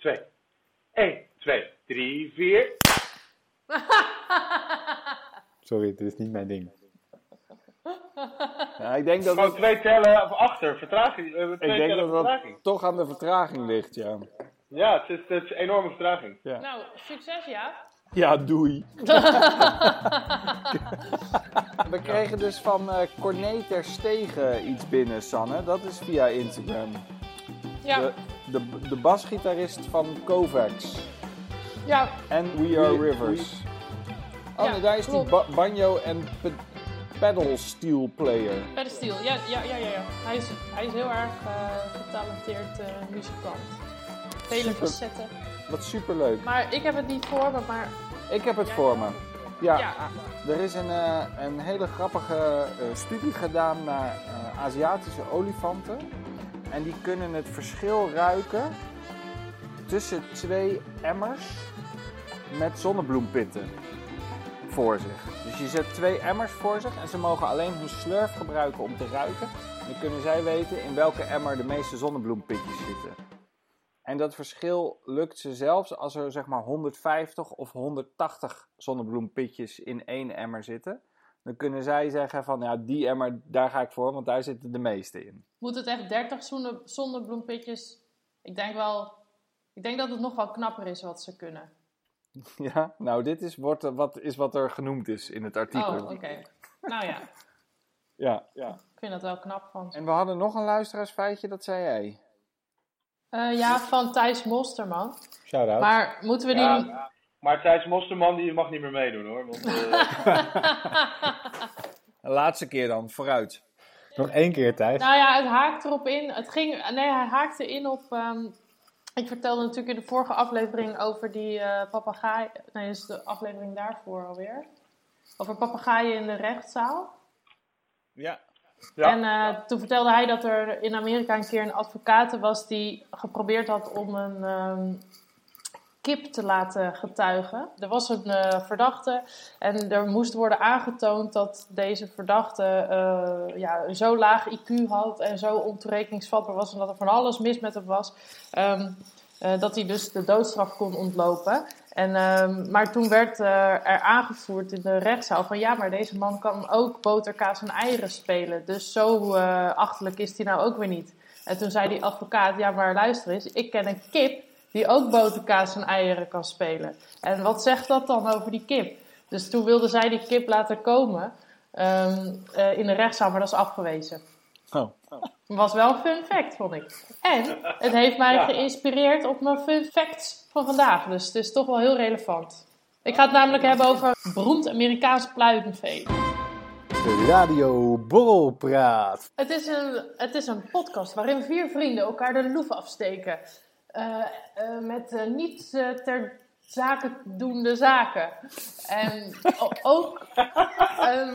2. 1, 2, 3, 4. Sorry, dit is niet mijn ding. Ja, ik denk dat Gewoon het, twee tellen of achter, vertraging. eh, twee ik denk dat dat toch aan de vertraging ligt, ja. Ja, het is, het is een enorme vertraging. Nou, succes ja. Ja, doei. We kregen dus van eh Corné ter Stegen iets binnen, Sanne. Dat is via Instagram. Ja, De, de, de basgitarist van Kovacs. ja, En We Are We- Rivers. Oh Ja, nee, daar is klopt. die ba- banjo en pe- pedal steel player. pedestiel. Ja, ja, ja, ja, ja. Hij, is, hij is heel erg eh, getalenteerd eh, muzikant. Vele Super. facetten. Wat superleuk. Maar ik heb het niet voor me, maar Ik heb het voor me. Ja, ja. er is een, eh, een hele grappige eh, studie gedaan naar eh, Aziatische olifanten. En die kunnen het verschil ruiken tussen twee emmers met zonnebloempitten voor zich. Dus je zet twee emmers voor zich en ze mogen alleen hun slurf gebruiken om te ruiken. Dan kunnen zij weten in welke emmer de meeste zonnebloempitjes zitten. En dat verschil lukt ze zelfs als er zeg maar 150 of 180 zonnebloempitjes in één emmer zitten. Dan kunnen zij zeggen van ja, die emmer, daar ga ik voor, want daar zitten de meeste in. Moet het echt 30 zonne, zonnebloempitjes? Ik denk wel... Ik denk dat het nog wel knapper is wat ze kunnen. Ja, nou dit is, wordt, er- wat, is wat er genoemd is in het artikel. Oh, oké. Nou ja, Ja, ja. ik vind dat wel knap van ze. En we hadden nog een luisteraarsfeitje, dat zei jij. Eh, ja, van Thijs Mosterman. Shout-out. Maar moeten we die... Ja, maar Thijs Mosterman die mag niet meer meedoen hoor. Want, eh, laatste keer dan, vooruit. Nog één keer, Thijs. Nou ja, het haakt erop in. Het ging, nee, hij haakte in op. ehm, ik vertelde natuurlijk in de vorige aflevering over die eh papegaai. Nee, dat is de aflevering daarvoor alweer. Over papegaaien in de rechtszaal. Ja. Ja. En eh, toen vertelde hij dat er in Amerika een keer een advocaat was die geprobeerd had om een ehm, kip te laten getuigen. Er was een eh, verdachte en er moest worden aangetoond dat deze verdachte eh, ja, een zo laag IQ had en zo ontoerekeningsvatbaar was en dat er van alles mis met hem was. ehm, eh, dat hij dus de doodstraf kon ontlopen. En, ehm, maar toen werd er aangevoerd in de rechtszaal van ja, maar deze man kan ook boter, kaas en eieren spelen. Dus zo achterlijk is hij nou ook weer niet. En toen zei die advocaat, ja maar luister eens, ik ken een kip die ook boter, kaas en eieren kan spelen. En wat zegt dat dan over die kip? Dus toen wilde zij die kip laten komen ehm, eh, in de rechtszaal, maar dat is afgewezen. Oh. Was wel een fun fact, vond ik. En het heeft mij Ja. geïnspireerd op mijn fun facts van vandaag. Dus het is toch wel heel relevant. Ik ga het namelijk hebben over beroemd Amerikaans pluimvee. De Radio Borrelpraat. Het is, een, het is een podcast waarin vier vrienden elkaar de loef afsteken. Eh, eh, met eh, niet ter zake doende zaken. En ook ehm,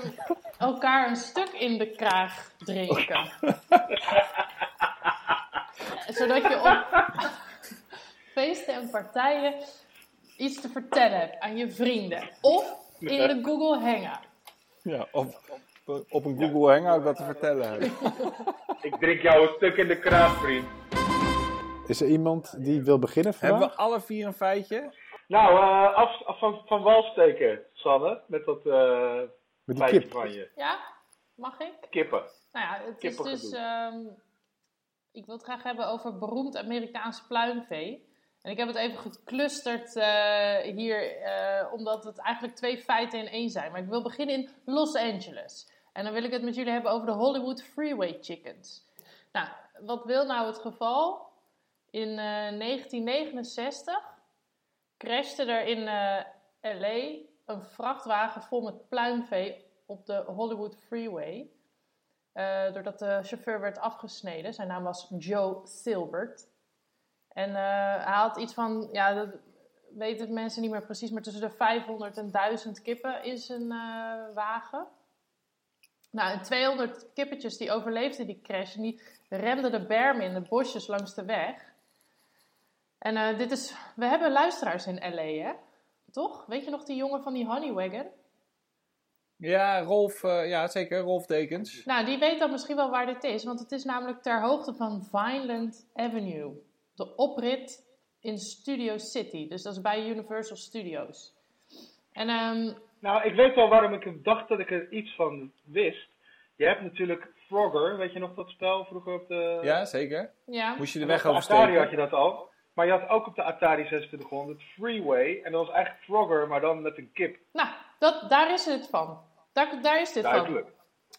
elkaar een stuk in de kraag drinken. Zodat je op feesten en partijen iets te vertellen hebt aan je vrienden. Of in de Google Hangout. Ja, op, op, een Google Hangout dat te vertellen hebben. ik drink jou een stuk in de kraag, vriend. Is er iemand die wil beginnen Hebben vandaag? we alle vier een feitje? Nou, eh, af, af van, van wal steken, Sanne. Met dat eh Met die feitje kip. van je. Ja, mag ik? Kippen. Nou ja, het is dus. ehm, ik wil het graag hebben over beroemd Amerikaans pluimvee. En ik heb het even geclusterd eh, hier, eh, omdat het eigenlijk twee feiten in één zijn. Maar ik wil beginnen in Los Angeles. En dan wil ik het met jullie hebben over de Hollywood Freeway Chickens. Nou, wat wil nou het geval? In eh, 1969 crashte er in eh, LA een vrachtwagen vol met pluimvee op de Hollywood Freeway. Eh, doordat de chauffeur werd afgesneden. Zijn naam was Joe Silbert. En eh, hij had iets van, ja, dat weten mensen niet meer precies, maar tussen de 500 en 1000 kippen in zijn eh, wagen. Nou, en 200 kippetjes die overleefden die crash die remden de bermen in de bosjes langs de weg. En eh, dit is, we hebben luisteraars in LA, hè? Toch? Weet je nog die jongen van die Honeywagon? Ja, Rolf, eh, ja zeker, Rolf Dekens. Nou, die weet dan misschien wel waar dit is, want het is namelijk ter hoogte van Vineland Avenue. De oprit in Studio City. Dus dat is bij Universal Studios. En ehm, Nou, ik weet wel waarom ik dacht dat ik er iets van wist. Je hebt natuurlijk Frogger, weet je nog dat spel vroeger op de... Ja, zeker. ja, Moest je de Op weg de Atari had je oversteken. dat al. Maar je had ook op de Atari 2600 Freeway. En dat was eigenlijk Frogger, maar dan met een kip. nou, dat, daar is het van. Daar, daar is dit van. Duidelijk.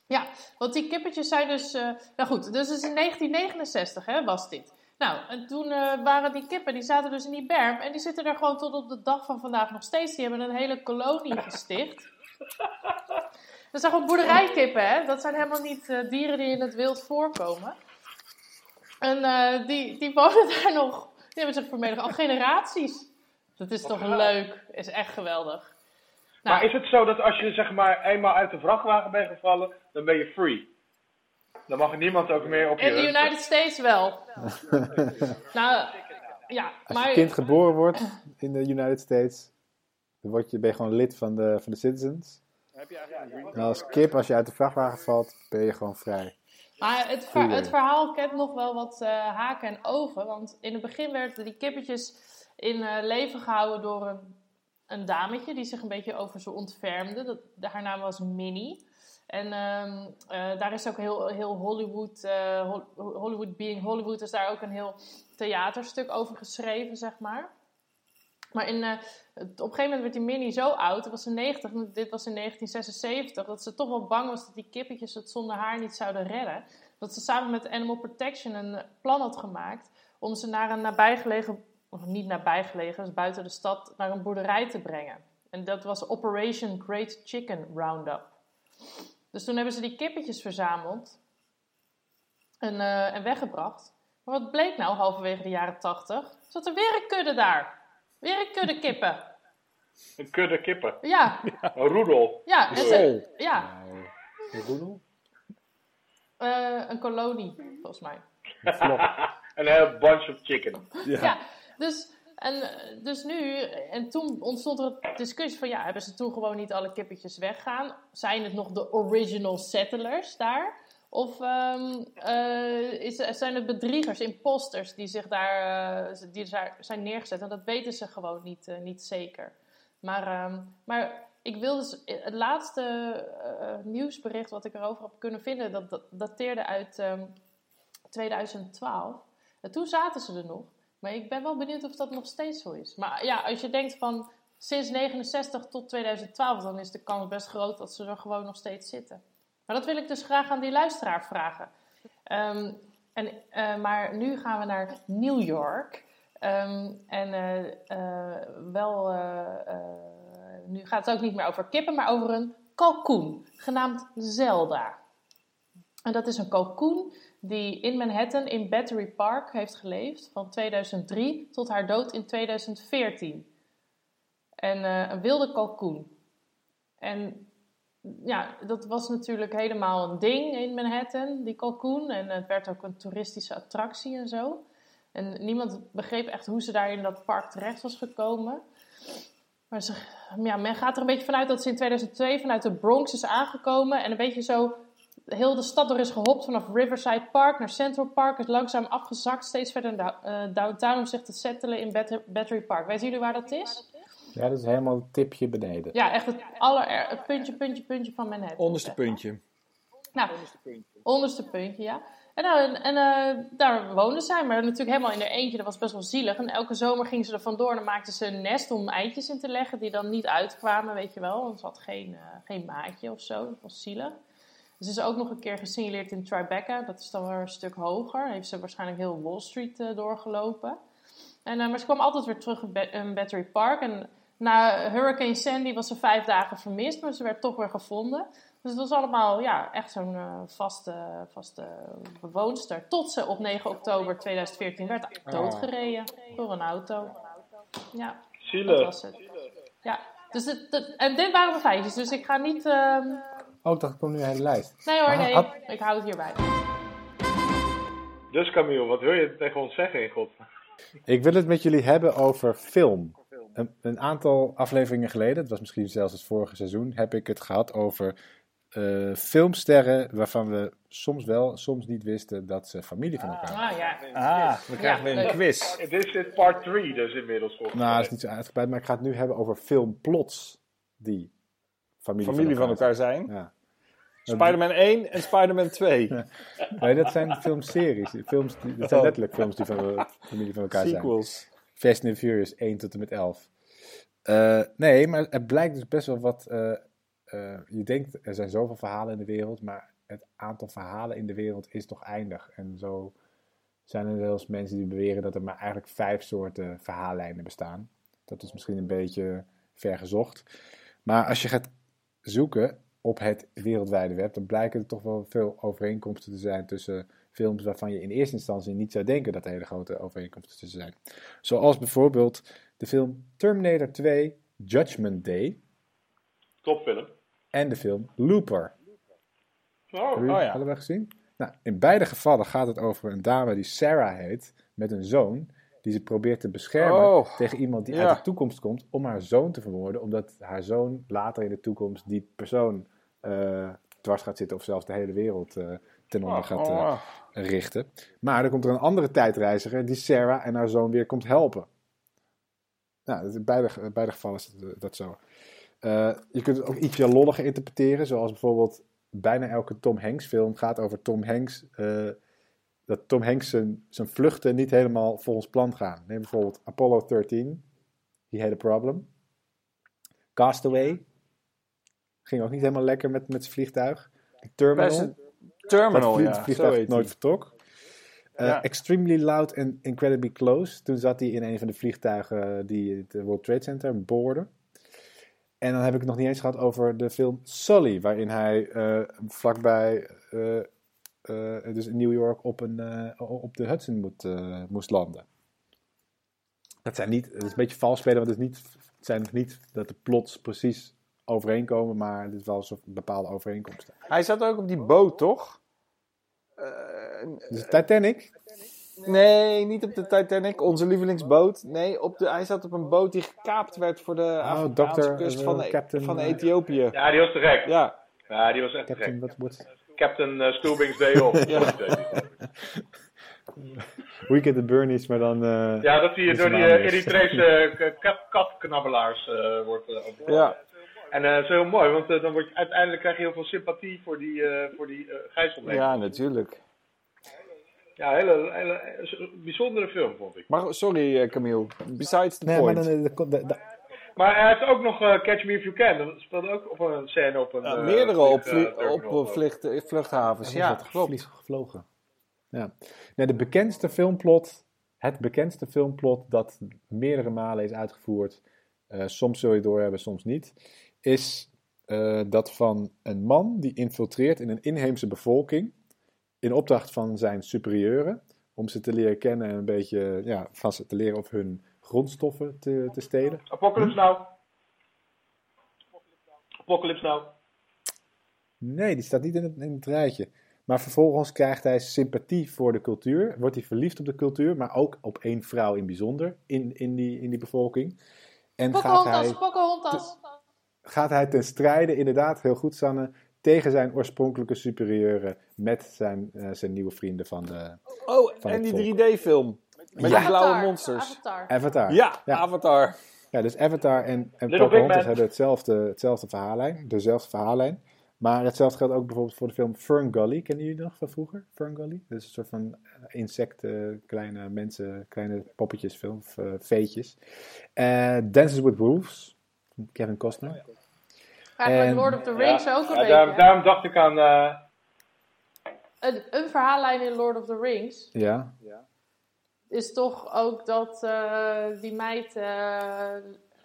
Ja, want die kippetjes zijn dus... eh, nou goed, dus het is in 1969 hè, was dit. Nou, en toen eh, waren die kippen, die zaten dus in die berm. En die zitten er gewoon tot op de dag van vandaag nog steeds. Die hebben een hele kolonie gesticht. Dat zijn gewoon boerderijkippen, hè. Dat zijn helemaal niet eh, dieren die in het wild voorkomen. En die, die wonen daar nog... Die hebben zich vermeden al generaties. Dat is toch gaaf. leuk. Is echt geweldig. Nou, Maar is het zo dat als je zeg maar eenmaal uit de vrachtwagen bent gevallen, dan ben je free? Dan mag niemand ook meer op je In de. United States wel. nou, ja, Als maar... je kind geboren wordt in de United States, dan word je, ben je gewoon lid van de, van de citizens. En als kip, als je uit de vrachtwagen valt, ben je gewoon vrij. Maar het, ver- het verhaal kent nog wel wat eh, haken en ogen. Want in het begin werden die kippetjes in eh, leven gehouden door een, een dametje die zich een beetje over ze ontfermde. Dat, haar naam was Minnie. En ehm, eh, daar is ook heel, heel Hollywood, Hol- Hollywood Being Hollywood, is daar ook een heel theaterstuk over geschreven, zeg maar. Maar in, eh, het- op een gegeven moment werd die Minnie zo oud, dat was in 90, en dit was in 1976, dat ze toch wel bang was dat die kippetjes het zonder haar niet zouden redden. Dat ze samen met Animal Protection een plan had gemaakt om ze naar een nabijgelegen, of niet nabijgelegen, dus buiten de stad, naar een boerderij te brengen. En dat was Operation Great Chicken Roundup. Dus toen hebben ze die kippetjes verzameld en, eh, en weggebracht. Maar wat bleek nou halverwege de jaren 80? Zat er weer een kudde daar. Weer een kudde kippen. Een kudde kippen. Ja, Een roedel. ja, en ze, ja Een roedel? eh, een kolonie, volgens mij. een hele bunch of chicken. Ja, dus, en, eh, dus nu, en toen ontstond er een discussie van, ja, hebben ze toen gewoon niet alle kippetjes weggaan? Zijn het nog de original settlers daar? Of ehm, eh, is, zijn het bedriegers, imposters, die zich daar, eh, die daar zijn neergezet? En dat weten ze gewoon niet, eh, niet zeker. Maar, ehm, maar ik wil dus, het laatste nieuwsbericht wat ik erover heb kunnen vinden, dat, dat dateerde uit ehm, 2012. En toen zaten ze er nog. Maar ik ben wel benieuwd of dat nog steeds zo is. Maar ja, als je denkt van sinds 69 tot 2012, dan is de kans best groot dat ze er gewoon nog steeds zitten. Maar dat wil ik dus graag aan die luisteraar vragen. Ehm, en, eh, maar nu gaan we naar New York. Ehm, en eh, eh, wel, nu gaat het ook niet meer over kippen, maar over een kalkoen, genaamd Zelda. En dat is een kalkoen die in Manhattan in Battery Park heeft geleefd van 2003 tot haar dood in 2014. En een wilde kalkoen. En ja, dat was natuurlijk helemaal een ding in Manhattan, die kalkoen. En het werd ook een toeristische attractie en zo. En niemand begreep echt hoe ze daar in dat park terecht was gekomen. Maar ze, ja, men gaat er een beetje vanuit dat ze in 2002 vanuit de Bronx is aangekomen. En een beetje zo heel de stad door is gehopt vanaf Riverside Park naar Central Park. Is langzaam afgezakt, steeds verder uh, downtown om zich te settelen in Bat Battery Park. Weten jullie waar dat is? Ja, dat is helemaal het tipje beneden. Ja, echt het aller het puntje, puntje, puntje van Manhattan. Onderste puntje. Nou, onderste puntje, ja. En, nou, en, en uh, daar woonden zij, maar natuurlijk helemaal in haar eentje. Dat was best wel zielig. En elke zomer ging ze er vandoor en dan maakte ze een nest om eitjes in te leggen. Die dan niet uitkwamen, weet je wel. Want ze had geen, uh, geen maatje of zo. Dat was zielig. Ze is ook nog een keer gesignaleerd in Tribeca. Dat is dan weer een stuk hoger. Heeft ze waarschijnlijk heel Wall Street uh, doorgelopen. En, maar ze kwam altijd weer terug in, ba in Battery Park. En na Hurricane Sandy was ze vijf dagen vermist. Maar ze werd toch weer gevonden. Dus het was allemaal ja, echt zo'n uh, vaste, vaste bewoonster. Tot ze op 9 oktober 2014 werd doodgereden oh. door een auto. Ja, Zielig. dat was het. Ja, dus het, het, en dit waren de feitjes. Dus ik ga niet... Uh... Oh, ik dacht, ik kom nu een hele lijst. Nee hoor, nee. Ah, ik hou het hierbij. Dus Camille, wat wil je tegen ons zeggen in God? Ik wil het met jullie hebben over film. Een, een, aantal afleveringen geleden, het was misschien zelfs het vorige seizoen, heb ik het gehad over eh, filmsterren waarvan we soms wel, soms niet wisten dat ze familie van elkaar waren. Ah ja. Ah, we krijgen weer een quiz. Dit is dit part 3 dus inmiddels. volgens Nou, dat is niet zo uitgebreid, maar ik ga het nu hebben over filmplots die familie, Familie van elkaar zijn. zijn. Ja. Spider-Man 1 en Spider-Man 2. Nee, dat zijn filmseries. Films, die, dat zijn Oh. letterlijk films die van de familie van elkaar zijn. Fast and Furious 1 tot en met 11. Eh, nee, maar het blijkt dus best wel wat. eh, eh, je denkt, er zijn zoveel verhalen in de wereld, maar het aantal verhalen in de wereld is toch eindig. En zo zijn er eens mensen die beweren dat er maar eigenlijk vijf soorten verhaallijnen bestaan. Dat is misschien een beetje ver gezocht. Maar als je gaat zoeken op het wereldwijde web, dan blijken er toch wel veel overeenkomsten te zijn tussen films waarvan je in eerste instantie niet zou denken dat er hele grote overeenkomsten tussen zijn. Zoals bijvoorbeeld de film Terminator 2 Judgment Day Topfilm. en de film Looper. Oh, Hebben oh ja. allebei gezien? Nou, in beide gevallen gaat het over een dame die Sarah heet, met een zoon, die ze probeert te beschermen Oh, tegen iemand die ja. uit de toekomst komt om haar zoon te vermoorden, omdat haar zoon later in de toekomst die persoon eh, dwars gaat zitten of zelfs de hele wereld eh, ten onder gaat eh, Oh, richten. Maar dan komt er een andere tijdreiziger die Sarah en haar zoon weer komt helpen. Nou, dat is in beide, in beide gevallen is dat, dat zo. Eh, je kunt het ook ietsje lolliger interpreteren, zoals bijvoorbeeld bijna elke Tom Hanks film gaat over Tom Hanks. eh, dat Tom Hanks zijn, zijn vluchten niet helemaal volgens plan gaan. Neem bijvoorbeeld Apollo 13. He had a problem. Castaway. Ging ook niet helemaal lekker met, met zijn vliegtuig. The Terminal. Terminal, Dat ja. Zo vliegtuig heet nooit vertrok. Eh, Ja. Extremely Loud and Incredibly Close. Toen zat hij in een van de vliegtuigen die het World Trade Center boorden. En dan heb ik het nog niet eens gehad over de film Sully, waarin hij eh, vlakbij, eh, dus in New York, op, een, op de Hudson moet, moest landen. Dat zijn niet, het is een beetje vals spelen, want het, is niet, het zijn niet dat de plots precies overeenkomen, maar is wel zo'n bepaalde overeenkomsten. Hij zat ook op die boot, toch? Eh, Dus Titanic, nee, niet op de Titanic, onze lievelingsboot. Nee, op de, hij zat op een boot die gekaapt werd voor de Afrikaanse Dr. kust eh, van, Captain, van eh, Ethiopië. Ja, die was te gek. Ja, Ja, die was echt te Captain, gek. Captain uh, Stubing's Day Off. Ja. Weekend at Bernie's, maar dan... eh, Ja, dat hij door die uh. Eritrese uh, katknabbelaars eh, wordt uh, ja. En uh, dat is heel mooi, want uh, dan word je, uiteindelijk krijg je heel veel sympathie voor die, uh, voor die uh, gijzelnemer. ja, natuurlijk. Ja, hele, hele, bijzondere film vond ik. Maar sorry, eh, Camille. Besides the Nee, maar point. dan, eh, de- de- de- Maar hij heeft ook nog uh, Catch Me If You Can. Dat speelde ook op een scène op een... Ja, uh, meerdere op, vlieg- uh, op terminal. eh, vlucht, eh, vluchthavens. Ja, klopt. gevlogen. Ja. Nee, de bekendste filmplot, het bekendste filmplot dat meerdere malen is uitgevoerd, eh, soms zul je het doorhebben, soms niet, is eh, dat van een man die infiltreert in een inheemse bevolking in opdracht van zijn superieuren, om ze te leren kennen en een beetje ja, van ze te leren of hun grondstoffen te, te stelen. Apocalypse Now. Apocalypse Now. Nee, die staat niet in het, in het rijtje. Maar vervolgens krijgt hij sympathie voor de cultuur, wordt hij verliefd op de cultuur, maar ook op één vrouw in bijzonder in, in, die, in die bevolking. En gaat hij, Pocahontas, Pocahontas. Gaat hij ten strijde, inderdaad, heel goed Sanne, tegen zijn oorspronkelijke superieuren met zijn, eh, zijn nieuwe vrienden van de Oh, Van en het die volk. 3D-film. Met Ja. die blauwe Avatar, monsters. Avatar. Avatar. Ja, Ja. Avatar. Ja, dus Avatar en, en Little Pocahontas hebben hetzelfde, hetzelfde verhaallijn, dezelfde verhaallijn. Maar hetzelfde geldt ook bijvoorbeeld voor de film Fern Gully. Kennen jullie nog van vroeger? Fern Gully? Dat is een soort van eh, insecten, kleine mensen, kleine poppetjes, film, of, eh, veetjes. Eh, Dances with Wolves, Kevin Costner. Eigenlijk En- Lord of the Rings Ja, ook een ja, beetje. daarom, daarom dacht ik aan... eh, Een, een verhaallijn in Lord of the Rings Ja, is toch ook dat eh, die meid eh,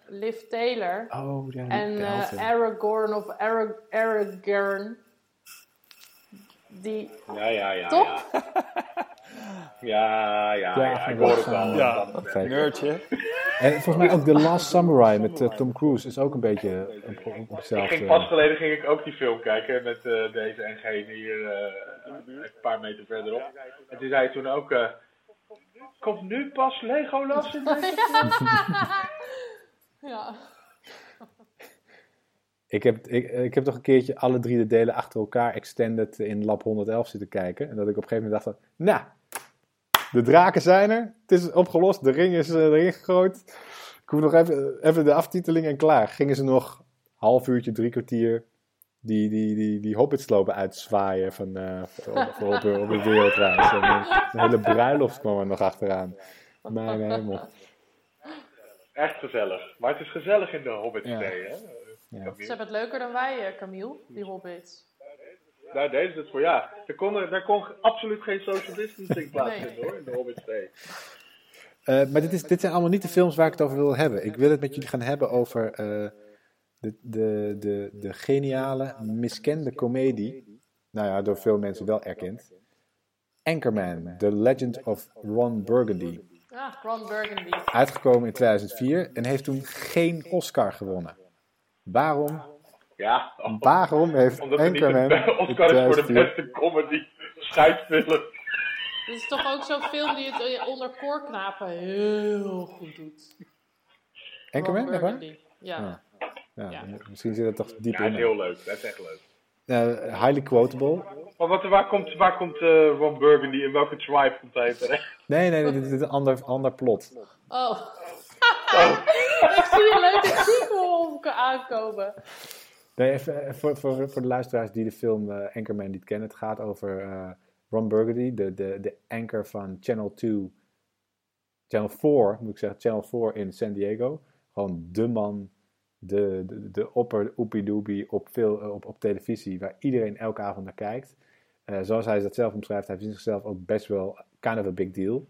Liv Taylor oh ja, en eh. Aragorn of Arag Aragorn die ja, ja, ja. Toch? Ja, ja, ja. Ja, ja, ik hoor het wel. Ja. Nerdje. En volgens mij ook The Last Samurai met eh, Tom Cruise is ook een beetje op, op, op Ik hetzelfde. ging pas geleden ging ik ook die film kijken met eh, deze en gene hier eh, een paar meter verderop. En toen zei hij toen ook, eh, komt nu pas Legolas in deze ja. Ik heb, ik, ik heb toch een keertje alle drie de delen achter elkaar extended in Lab 111 zitten kijken. En dat ik op een gegeven moment dacht van, nou, de draken zijn er. Het is opgelost, de ring is uh, erin gegooid. Ik hoef nog even, even de aftiteling en klaar. Gingen ze nog half uurtje, drie kwartier die, die, die, die hobbits lopen uitzwaaien van, uh, voor op, op de wereldreis. En een, hele bruiloft kwam er nog achteraan. Mijn hemel. Echt gezellig. Maar het is gezellig in de Hobbit ja. hè? Ja. Ze hebben het leuker dan wij, Camille, die Hobbits. Nou, deze is het voor ja. Er kon, daar kon absoluut geen social distancing plaatsvinden nee. hoor, in de Hobbit 2. Uh, maar dit, is, dit zijn allemaal niet de films waar ik het over wil hebben. Ik wil het met jullie gaan hebben over uh, de, de, de, de geniale, miskende komedie. Nou ja, door veel mensen wel erkend. Anchorman, The Legend of Ron Burgundy. Ah, Ron Burgundy. Uitgekomen in 2004 en heeft toen geen Oscar gewonnen. Waarom? Ja, waarom heeft Anchorman de Oscar is voor de beste comedy scheidfilm. Dit is toch ook zo'n film die het onder koorknapen heel goed doet. Anchorman, echt waar? Ja. Ja. ja. Misschien zit het toch diep ja, in. Ja, heel leuk. Dat is echt leuk. Uh, highly quotable. Maar wat, waar komt, waar komt uh, Ron Burgundy in welke tribe komt hij terecht? Nee, nee, nee, dit is een ander, ander plot. Oh. oh. ik zie een leuke sequel aankomen. Nee, even, voor, voor, voor de luisteraars die de film uh, Anchorman niet kennen. Het gaat over Ron Burgundy, de, de, de anchor van Channel 2. Channel 4, moet ik zeggen. Channel 4 in San Diego. Gewoon de man de, de, de opper oepie op, veel, op, op televisie, waar iedereen elke avond naar kijkt. Zoals hij dat zelf omschrijft, hij vindt zichzelf ook best wel kind of a big deal.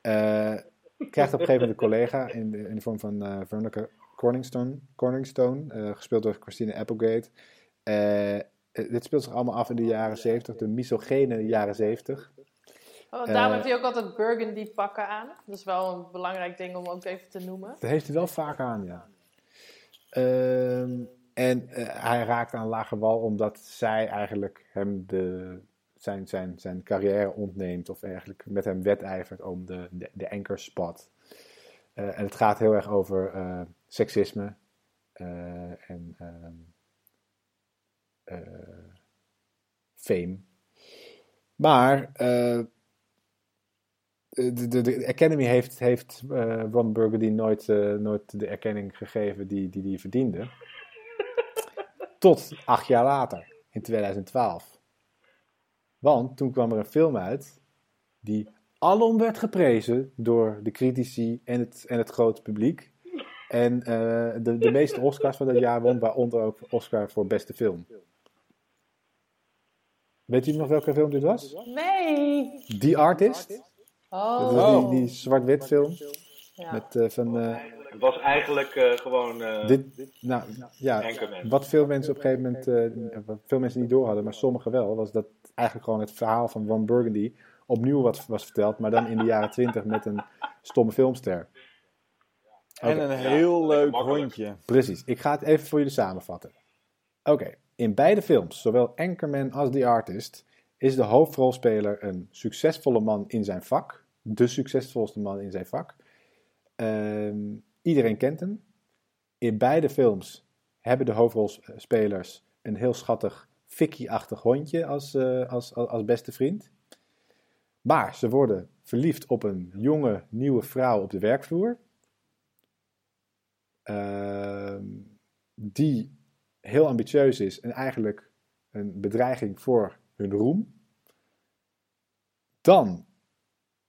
Krijgt op een gegeven moment een collega in de, in de vorm van Veronica Corningstone, Corningstone gespeeld door Christina Applegate. dit speelt zich allemaal af in de jaren 70, de misogene jaren 70. Oh, daarom heeft hij ook altijd burgundy pakken aan. Dat is wel een belangrijk ding om ook even te noemen. Dat heeft hij wel vaak aan, ja. Um, en uh, hij raakt aan lage wal omdat zij eigenlijk hem de, zijn, zijn, zijn carrière ontneemt. Of eigenlijk met hem wedijvert om de, de, de anchor spot. Uh, en het gaat heel erg over uh, seksisme. en um, fame. Maar de, de, de, Academy heeft, heeft Ron Burgundy nooit, nooit de erkenning gegeven die hij die, die verdiende. Tot acht jaar later, in 2012. Want toen kwam er een film uit die alom werd geprezen door de critici en het, en het grote publiek. En uh, de, de meeste Oscars van dat jaar won, waaronder ook Oscar voor beste film. Weet u nog welke film dit was? Nee! The Artist. Oh. Dat die, die zwart-wit film. Ja. Met, uh, van, uh, het was eigenlijk uh, gewoon. dit, nou, ja, wat veel mensen op een gegeven moment. wat veel mensen niet door hadden, maar sommigen wel. Was dat eigenlijk gewoon het verhaal van Ron Burgundy. Opnieuw wat was verteld, maar dan in de jaren twintig met een stomme filmster. En een heel leuk hondje. Precies, ik ga het even voor jullie samenvatten. Oké, in beide films, zowel Anchorman als The Artist, is de hoofdrolspeler een succesvolle man in zijn vak de succesvolste man in zijn vak. Uh, iedereen kent hem. In beide films hebben de hoofdrolspelers een heel schattig Vicky-achtig hondje als, uh, als, als, als, beste vriend. Maar ze worden verliefd op een jonge, nieuwe vrouw op de werkvloer. Uh, die heel ambitieus is en eigenlijk een bedreiging voor hun roem. Dan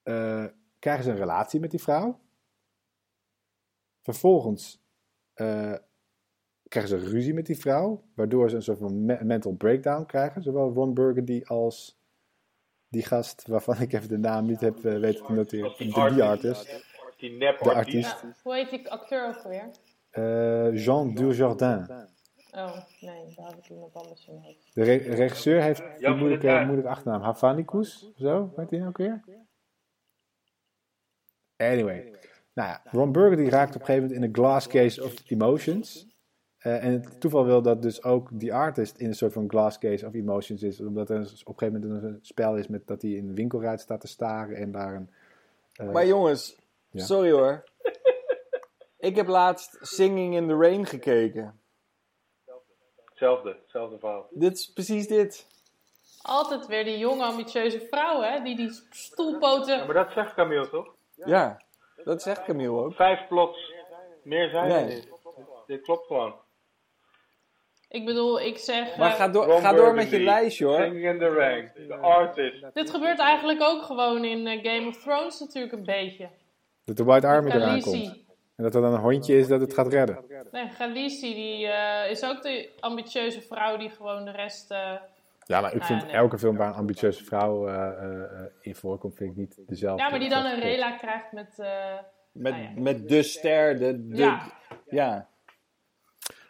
uh, krijgen ze een relatie met die vrouw. Vervolgens uh, krijgen ze ruzie met die vrouw, waardoor ze een soort van me mental breakdown krijgen. Zowel Ron Burgundy als die gast waarvan ik even de naam niet heb uh, weten te noteren. De die artist. Die de artiest. Ja, hoe heet die acteur ook weer? Jean Dujardin. Oh, nee, daar heb ik iemand anders in hoofd. De re regisseur heeft die moeilijke, moeilijke achternaam. Havanicus, zo, weet hij ook weer? Anyway. Nou ja, Ron Burgundy raakt op een gegeven moment in een glass case of emotions. Uh, en het toeval wil dat dus ook die artist in een soort van glass case of emotions is. Omdat er op een gegeven moment een spel is met dat hij in een winkelruit staat te staren en daar een... Uh, maar jongens, ja. sorry hoor. ik heb laatst Singing in the Rain gekeken. Hetzelfde, hetzelfde verhaal. Dit is precies dit. Altijd weer die jonge, ambitieuze vrouw, hè? Die die Ja, stoelpoten... maar dat zegt Camille toch? Ja, dat zegt Camille ook. Vijf plots. Meer zijn er Nee. niet. Dit klopt gewoon. Ik bedoel, ik zeg... Maar eh, ga door, Ron ga door met je lijstje hoor. Singing in the Rain, The Artist. Dit gebeurt eigenlijk ook gewoon in eh, Game of Thrones natuurlijk een beetje. Dat de White Army eraan komt. En dat er dan een hondje is dat het gaat redden. Nee, Khaleesi, die eh, is ook de ambitieuze vrouw die gewoon de rest... eh, Ja, maar ik Ah, vind nee. elke film waar een ambitieuze vrouw eh, eh, eh, in voorkomt, vind ik niet dezelfde. ja, maar die dan een rela krijgt met... eh, Met, ja. met de ster, de... de Ja. ja.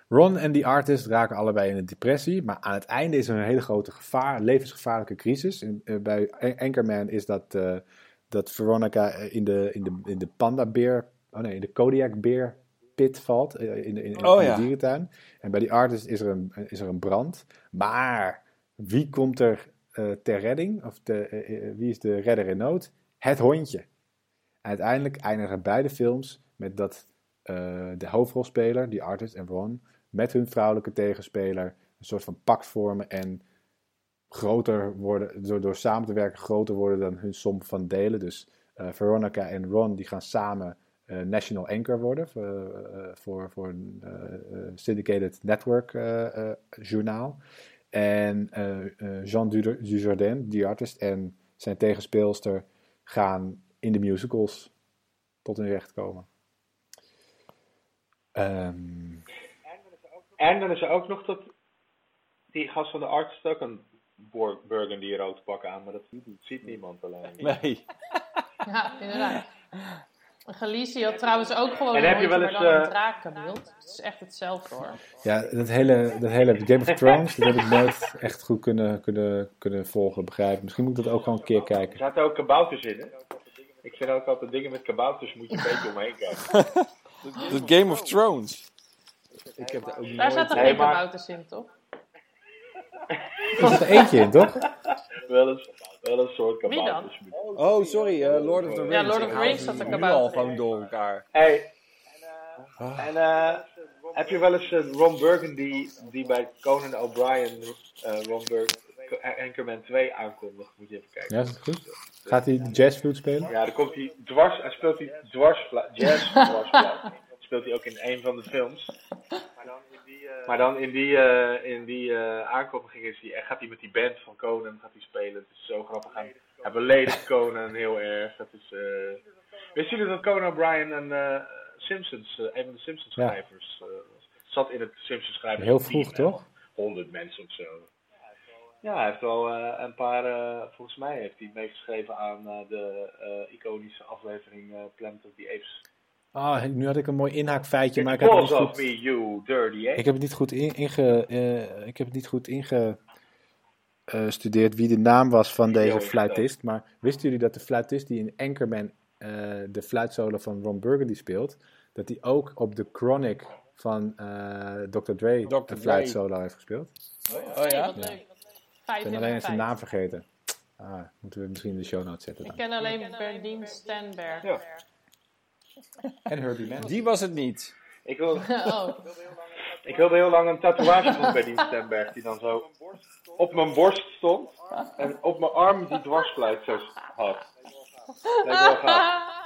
Ron en die artist raken allebei in een depressie, maar aan het einde is er een hele grote gevaar, levensgevaarlijke crisis. Eh, bij An- Anchorman is dat, eh, dat Veronica eh, in de, in de, in de pandabeer, oh nee, in de Kodiakbeer pit valt, in de, in, in Oh, de ja. dierentuin. En bij die artist is er een, is er een brand. Maar wie komt er ter redding? Of wie is de redder in nood? Het hondje. Uiteindelijk eindigen beide films met dat de hoofdrolspeler, die artist en Ron, met hun vrouwelijke tegenspeler een soort van pact vormen en groter worden, door, door samen te werken groter worden dan hun som van delen. Dus eh, Veronica en Ron die gaan samen eh, National Anchor worden voor, eh, voor, een syndicated network journaal. En Jean Dujardin, die artist, en zijn tegenspeelster gaan in de musicals tot hun recht komen. Ehm, En dan is er ook nog dat die gast van de artist ook een burgundy rood pak aan, maar dat ziet niemand alleen. Nee. ja, inderdaad. Khaleesi had trouwens ook gewoon En een heb je wel maar eens, dan een eh, drakenbeeld. Het is echt hetzelfde hoor. Ja, dat hele, dat hele Game of Thrones, dat heb ik nooit echt goed kunnen, kunnen, kunnen volgen, begrijpen. Misschien moet ik dat ook gewoon een keer Er kijken. zaten ook kabouters in, hè? Ik vind ook altijd dingen met kabouters moet je een beetje omheen kijken. De Game of Thrones. Ik heb er ook Daar nooit... zaten Nee, geen kabouters in, toch? Er zit er eentje in, toch? wel, eens, wel een soort Wie dan? kabouters. Oh, sorry, eh, Lord of the Rings. Ja, Lord of the Rings zat er kabouter al in. gewoon door elkaar. Hey, en eh, heb je wel eens eh, Ron Burgundy die bij Conan O'Brien eh Ron Burgundy Anchorman 2 aankondigt? Moet je even kijken. Ja, is het goed? Gaat hij de jazzfluit spelen? Ja, dan komt hij dwars, hij speelt hij dwarsfluit, jazz dwarsfluit. Speelt hij ook in een van de films. Maar dan in die, eh, in die eh, aankondiging is hij, gaat hij met die band van Conan gaat hij spelen. Het is zo grappig. Hij, hij beledigt Conan heel erg. Dat is, eh... Wisten jullie dat Conan O'Brien een eh, Simpsons, eh, een van de Simpsons schrijvers eh, was? Zat in het Simpsons schrijvers Heel vroeg, toch? 100 mensen of zo. Ja, hij heeft wel eh, een paar, eh, volgens mij heeft hij meegeschreven aan eh, de eh, iconische aflevering eh Planet of the Apes. Ah, nu had ik een mooi inhaakfeitje, maar ik heb niet goed, me, you dirty ape. ik heb het niet goed, in, inge, eh, ik heb het niet goed ingestudeerd wie de naam was van deze fluitist. Maar wisten jullie dat de fluitist die in Anchorman eh, de fluitsolo van Ron Burgundy speelt, dat hij ook op de Chronic van eh, Dr. Dre Dr. de fluitsolo heeft gespeeld? Oh ja? wat leuk. Ik ben alleen de zijn naam vergeten. Ah, moeten we misschien in de show notes zetten Ik dan. ken alleen Berdien Stenberg. Ja. En Herbie Mann. Die was het niet. Ik, wil, Oh, ik wilde heel lang een tatoeage van bij die Stenberg die dan zo op mijn borst stond en op mijn arm die dwarsfluit zo had. Lijkt wel gaaf.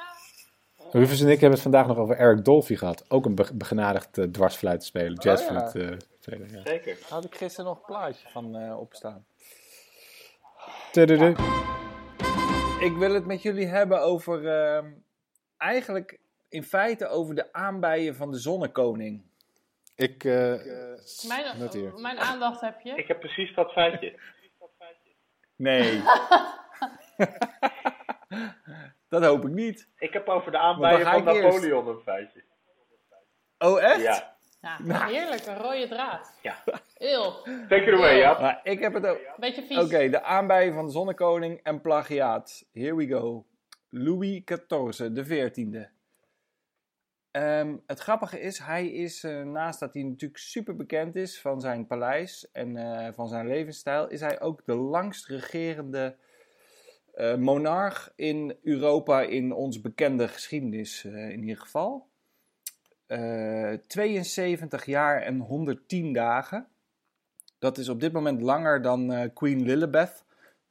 Rufus en ik hebben het vandaag nog over Eric Dolphy gehad. Ook een be- begenadigd eh, dwarsfluit spelen, jazzfluit eh, spelen. Ja. Zeker. Had ik gisteren nog een plaatje van eh, opstaan. Tududu. Ik wil het met jullie hebben over... eigenlijk in feite over de aanbijen van de zonnekoning. Ik, eh, mijn, noteer. mijn aandacht heb je. Ik heb precies dat feitje. Nee. dat hoop ik niet. Ik heb over de aanbijen van eerst. Napoleon een feitje. Oh, echt? Ja. Ja, heerlijk, een rode draad. Ja. Eeuw, Take it away, ja. Maar ik heb het ook... beetje vies. Oké, de aanbijen van de zonnekoning en plagiaat. Here we go. Louis XIV, de 14e. Ehm, het grappige is, hij is, eh, naast dat hij natuurlijk super bekend is van zijn paleis en eh, van zijn levensstijl, is hij ook de langst regerende eh, monarch in Europa in ons bekende geschiedenis in ieder geval. Eh, 72 jaar en 110 dagen. Dat is op dit moment langer dan Queen Lilibeth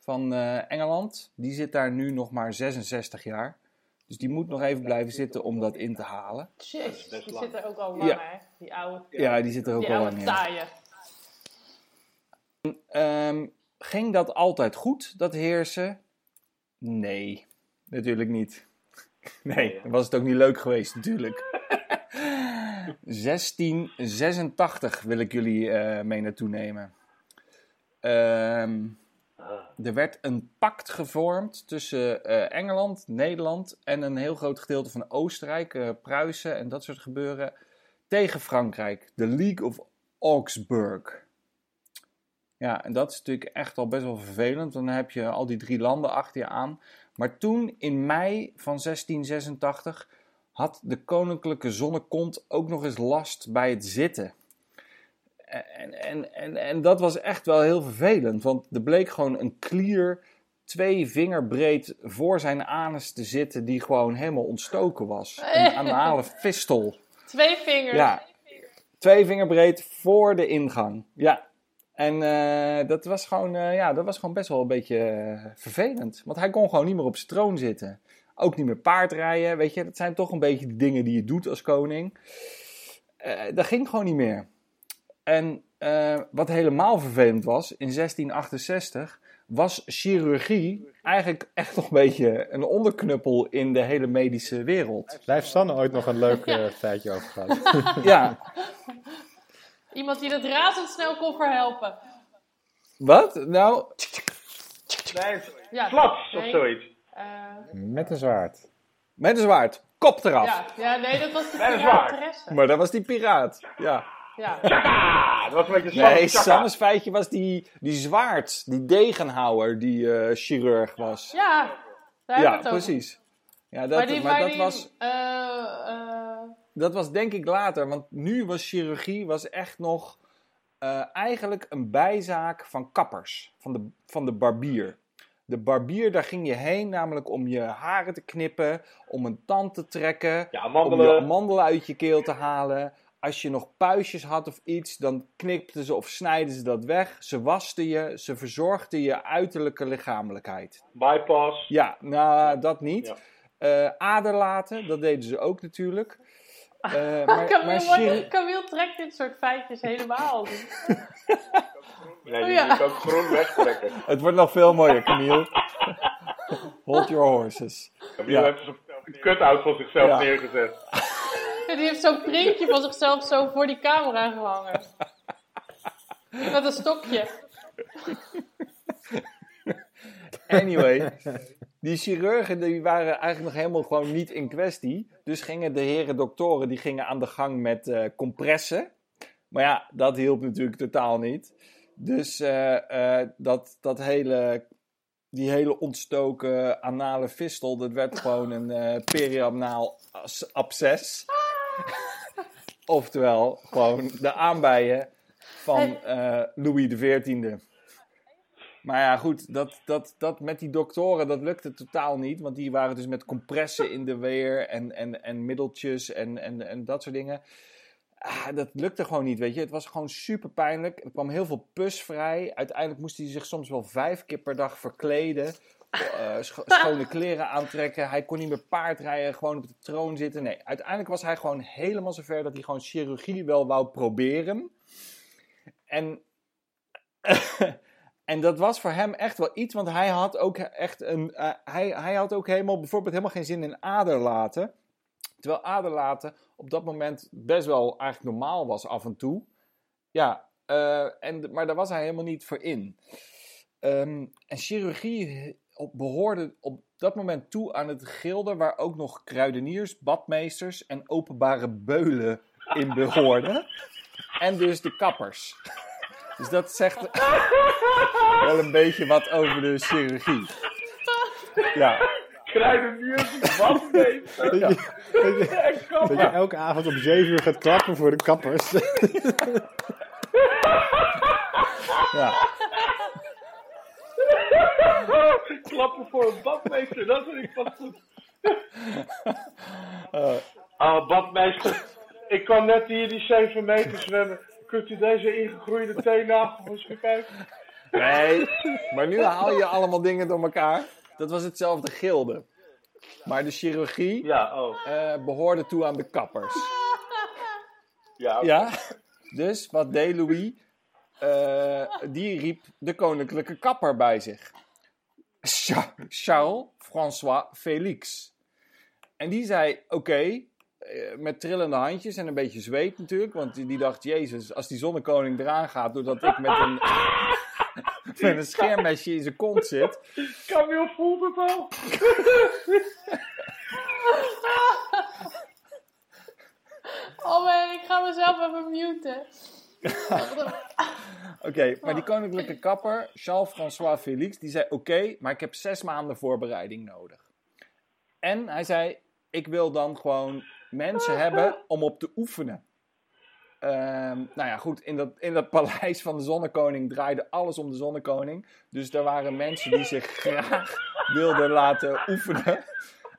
van eh, Engeland. Die zit daar nu nog maar 66 jaar. Dus die moet nog even blijven zitten om dat in te halen. Jeez, die zit er ook al lang, Ja. hè? Die oude, Ja, die zit er ook die al lang in. taaie. Ehm, ging dat altijd goed, dat heersen? Nee, natuurlijk niet. Nee, dan was het ook niet leuk geweest, natuurlijk. 1686 wil ik jullie eh, mee naartoe nemen. Ehm, er werd een pact gevormd tussen eh, Engeland, Nederland en een heel groot gedeelte van Oostenrijk, eh, Pruisen en dat soort gebeuren tegen Frankrijk. De League of Augsburg. Ja, en dat is natuurlijk echt al best wel vervelend. Dan heb je al die drie landen achter je aan. Maar toen, in mei van 1686, had de koninklijke zonnekont ook nog eens last bij het zitten. En, en, en, en dat was echt wel heel vervelend, want er bleek gewoon een klier twee vinger breed voor zijn anus te zitten, die gewoon helemaal ontstoken was. Een anale fistel. Twee vingers. Ja, twee vinger breed voor de ingang. Ja. En eh, dat, was gewoon, eh, ja, dat was gewoon best wel een beetje eh, vervelend. Want hij kon gewoon niet meer op zijn troon zitten. Ook niet meer paardrijden, weet je. Dat zijn toch een beetje de dingen die je doet als koning. Eh, dat ging gewoon niet meer. En eh, wat helemaal vervelend was, in 1668 was chirurgie eigenlijk echt nog een beetje een onderknuppel in de hele medische wereld. Daar heeft Sanne ooit nog een leuk eh, feitje over gehad. Ja, Iemand die dat razendsnel kon verhelpen. wat? Nou, Nee, Ja, flats of nee, zoiets. eh, Met een zwaard. met een zwaard. Kop eraf. ja, ja, nee, dat was de pirateresse. Maar dat was die piraat. Ja. Ja. Tjaka! Dat was een beetje Nee, Sam- Sam's feitje was die, die zwaard, die degenhouwer, die eh, chirurg was. ja, daar Ja, het precies. Ja, dat, Maar, die, maar maar dat, die, was, eh, eh, dat was denk ik later, want nu was chirurgie was echt nog eh, eigenlijk een bijzaak van kappers, van de, van de barbier. De barbier, daar ging je heen namelijk om je haren te knippen, om een tand te trekken, Ja, om je amandelen uit je keel te halen. Als je nog puistjes had of iets, dan knipten ze of snijden ze dat weg. Ze wasten je, ze verzorgden je uiterlijke lichamelijkheid. Bypass. Ja, nou, dat niet. Ja. Eh, aderlaten, dat deden ze ook natuurlijk. Eh, maar, maar Camille, Camille trekt dit soort feitjes helemaal. Nee, Oh, die ja. moet ook groen wegtrekken. Het wordt nog veel mooier, Camille. Hold your horses. Camille Ja. heeft zo'n cut-out van zichzelf Ja. neergezet. Die heeft zo'n printje van zichzelf zo voor die camera gehangen. Met een stokje. Anyway, die chirurgen die waren eigenlijk nog helemaal gewoon niet in kwestie. Dus gingen de heren doktoren die gingen aan de gang met eh, compressen. Maar ja, dat hielp natuurlijk totaal niet. Dus eh, eh, dat, dat hele, die hele ontstoken anale fistel, dat werd gewoon een perianaal as- absces. Oftewel, gewoon de aanbijen van eh, Louis XIV. Maar ja, goed, dat, dat, dat met die doktoren, dat lukte totaal niet. Want die waren dus met compressen in de weer en, en, en middeltjes en, en, en dat soort dingen. Ah, dat lukte gewoon niet, weet je. Het was gewoon super pijnlijk. Er kwam heel veel pus vrij. Uiteindelijk moest hij zich soms wel vijf keer per dag verkleden. Eh, scho- schone kleren aantrekken. Hij kon niet meer paardrijden, gewoon op de troon zitten. Nee, uiteindelijk was hij gewoon helemaal zover dat hij gewoon chirurgie wel wou proberen. En En dat was voor hem echt wel iets, want hij had ook echt een. eh, hij, hij had ook helemaal, bijvoorbeeld helemaal geen zin in aderlaten. Terwijl aderlaten op dat moment best wel eigenlijk normaal was af en toe. Ja, eh, en, maar daar was hij helemaal niet voor in. Ehm, en chirurgie op, behoorde op dat moment toe aan het gilde waar ook nog kruideniers, badmeesters en openbare beulen in behoorden. En dus de kappers. Dus dat zegt wel een beetje wat over de chirurgie. Ja, Kruideniers, dat je- dat je elke avond om 7 uur gaat klappen voor de kappers. ja. Klappen voor een badmeester, dat vind ik pas goed. Eh, Ah, badmeester. Ik kwam net hier die 7 meter zwemmen. kunt u deze ingegroeide teennagel eens bekijken? Nee, maar nu haal je allemaal dingen door elkaar. Dat was hetzelfde gilde. Maar de chirurgie Ja, oh. eh, behoorde toe aan de kappers. Ja. Ja? Dus wat deed Louis? Eh, die riep de koninklijke kapper bij zich. Cha- Charles François Félix. En die zei: Oké, eh, met trillende handjes en een beetje zweet natuurlijk. Want die, die dacht: Jezus, als die zonnekoning eraan gaat, doordat ik met een, met een scheermesje in zijn kont zit. Camille voelt het al. Oh man, ik ga mezelf even muten. Oké, maar die koninklijke kapper, Charles-François Félix, die zei: Oké, maar ik heb zes maanden voorbereiding nodig. En hij zei: Ik wil dan gewoon mensen hebben om op te oefenen. Ehm, nou ja, goed, in dat, in dat paleis van de Zonnekoning draaide alles om de Zonnekoning. Dus er waren mensen die zich graag wilden laten oefenen.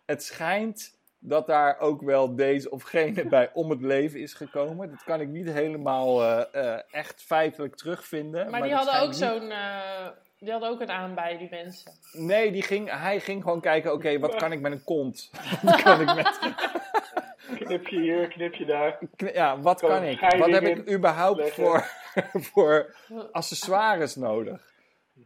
Het schijnt dat daar ook wel deze of gene bij om het leven is gekomen. Dat kan ik niet helemaal eh, eh, echt feitelijk terugvinden. Maar die dat hadden ook zo'n... eh, die hadden ook een aanbij, die mensen. Nee, die ging, hij ging gewoon kijken, oké, wat kan ik met een kont? Wat kan ik met... Knipje hier, knipje daar. Ja, wat Kan kan ik? Wat heb ik überhaupt voor, voor accessoires nodig?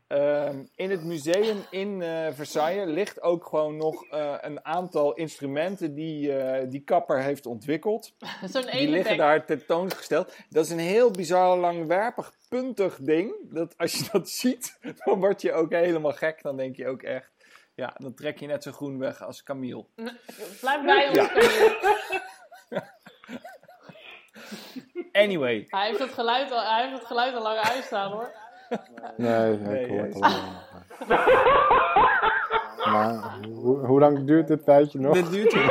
Ehm, in het museum in eh, Versailles ligt ook gewoon nog eh, een aantal instrumenten die eh, die kapper heeft ontwikkeld. Zo'n Die liggen daar tentoongesteld. Dat is een heel bizar, langwerpig, puntig ding. Dat, als je dat ziet, dan word je ook helemaal gek. Dan denk je ook echt, ja, dan trek je net zo groen weg als Camille. Blijf bij ons, Ja. Camille. Anyway, Hij heeft het geluid al, hij heeft het geluid al lang uitstaan hoor. Nee, Nee, ik hoor het allemaal. Maar hoe, hoe lang duurt dit tijdje nog? dit duurt hier.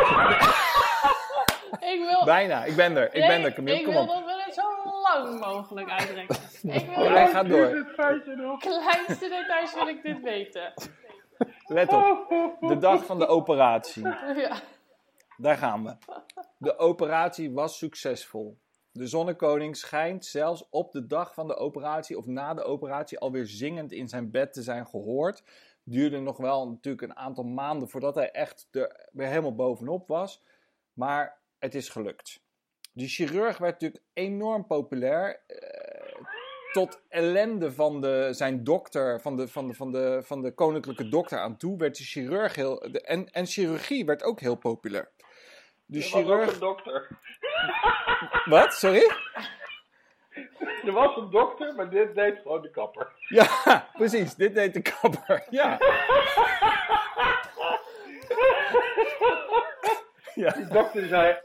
Ik wil... Bijna, ik ben er. Ik ben er, Camille, Ik kom wil op. dat we het zo lang mogelijk uitrekken. Ik wil Ja, de ga door. Dit feitje nog. kleinste details wil ik dit weten. Let op. De dag van de operatie. Ja. Daar gaan we. De operatie was succesvol. De zonnekoning schijnt zelfs op de dag van de operatie of na de operatie alweer zingend in zijn bed te zijn gehoord. Duurde nog wel natuurlijk een aantal maanden voordat hij echt er weer helemaal bovenop was. Maar het is gelukt. De chirurg werd natuurlijk enorm populair. eh, tot ellende van de, zijn dokter, van de, van, de, van, de, van de koninklijke dokter aan toe, werd de chirurg heel. De, en, en chirurgie werd ook heel populair. De ook chirurg. een dokter. Wat? Sorry? Er was een dokter, maar dit deed gewoon de kapper. Ja, precies. Dit deed de kapper. Ja. Ja, De dokter zei,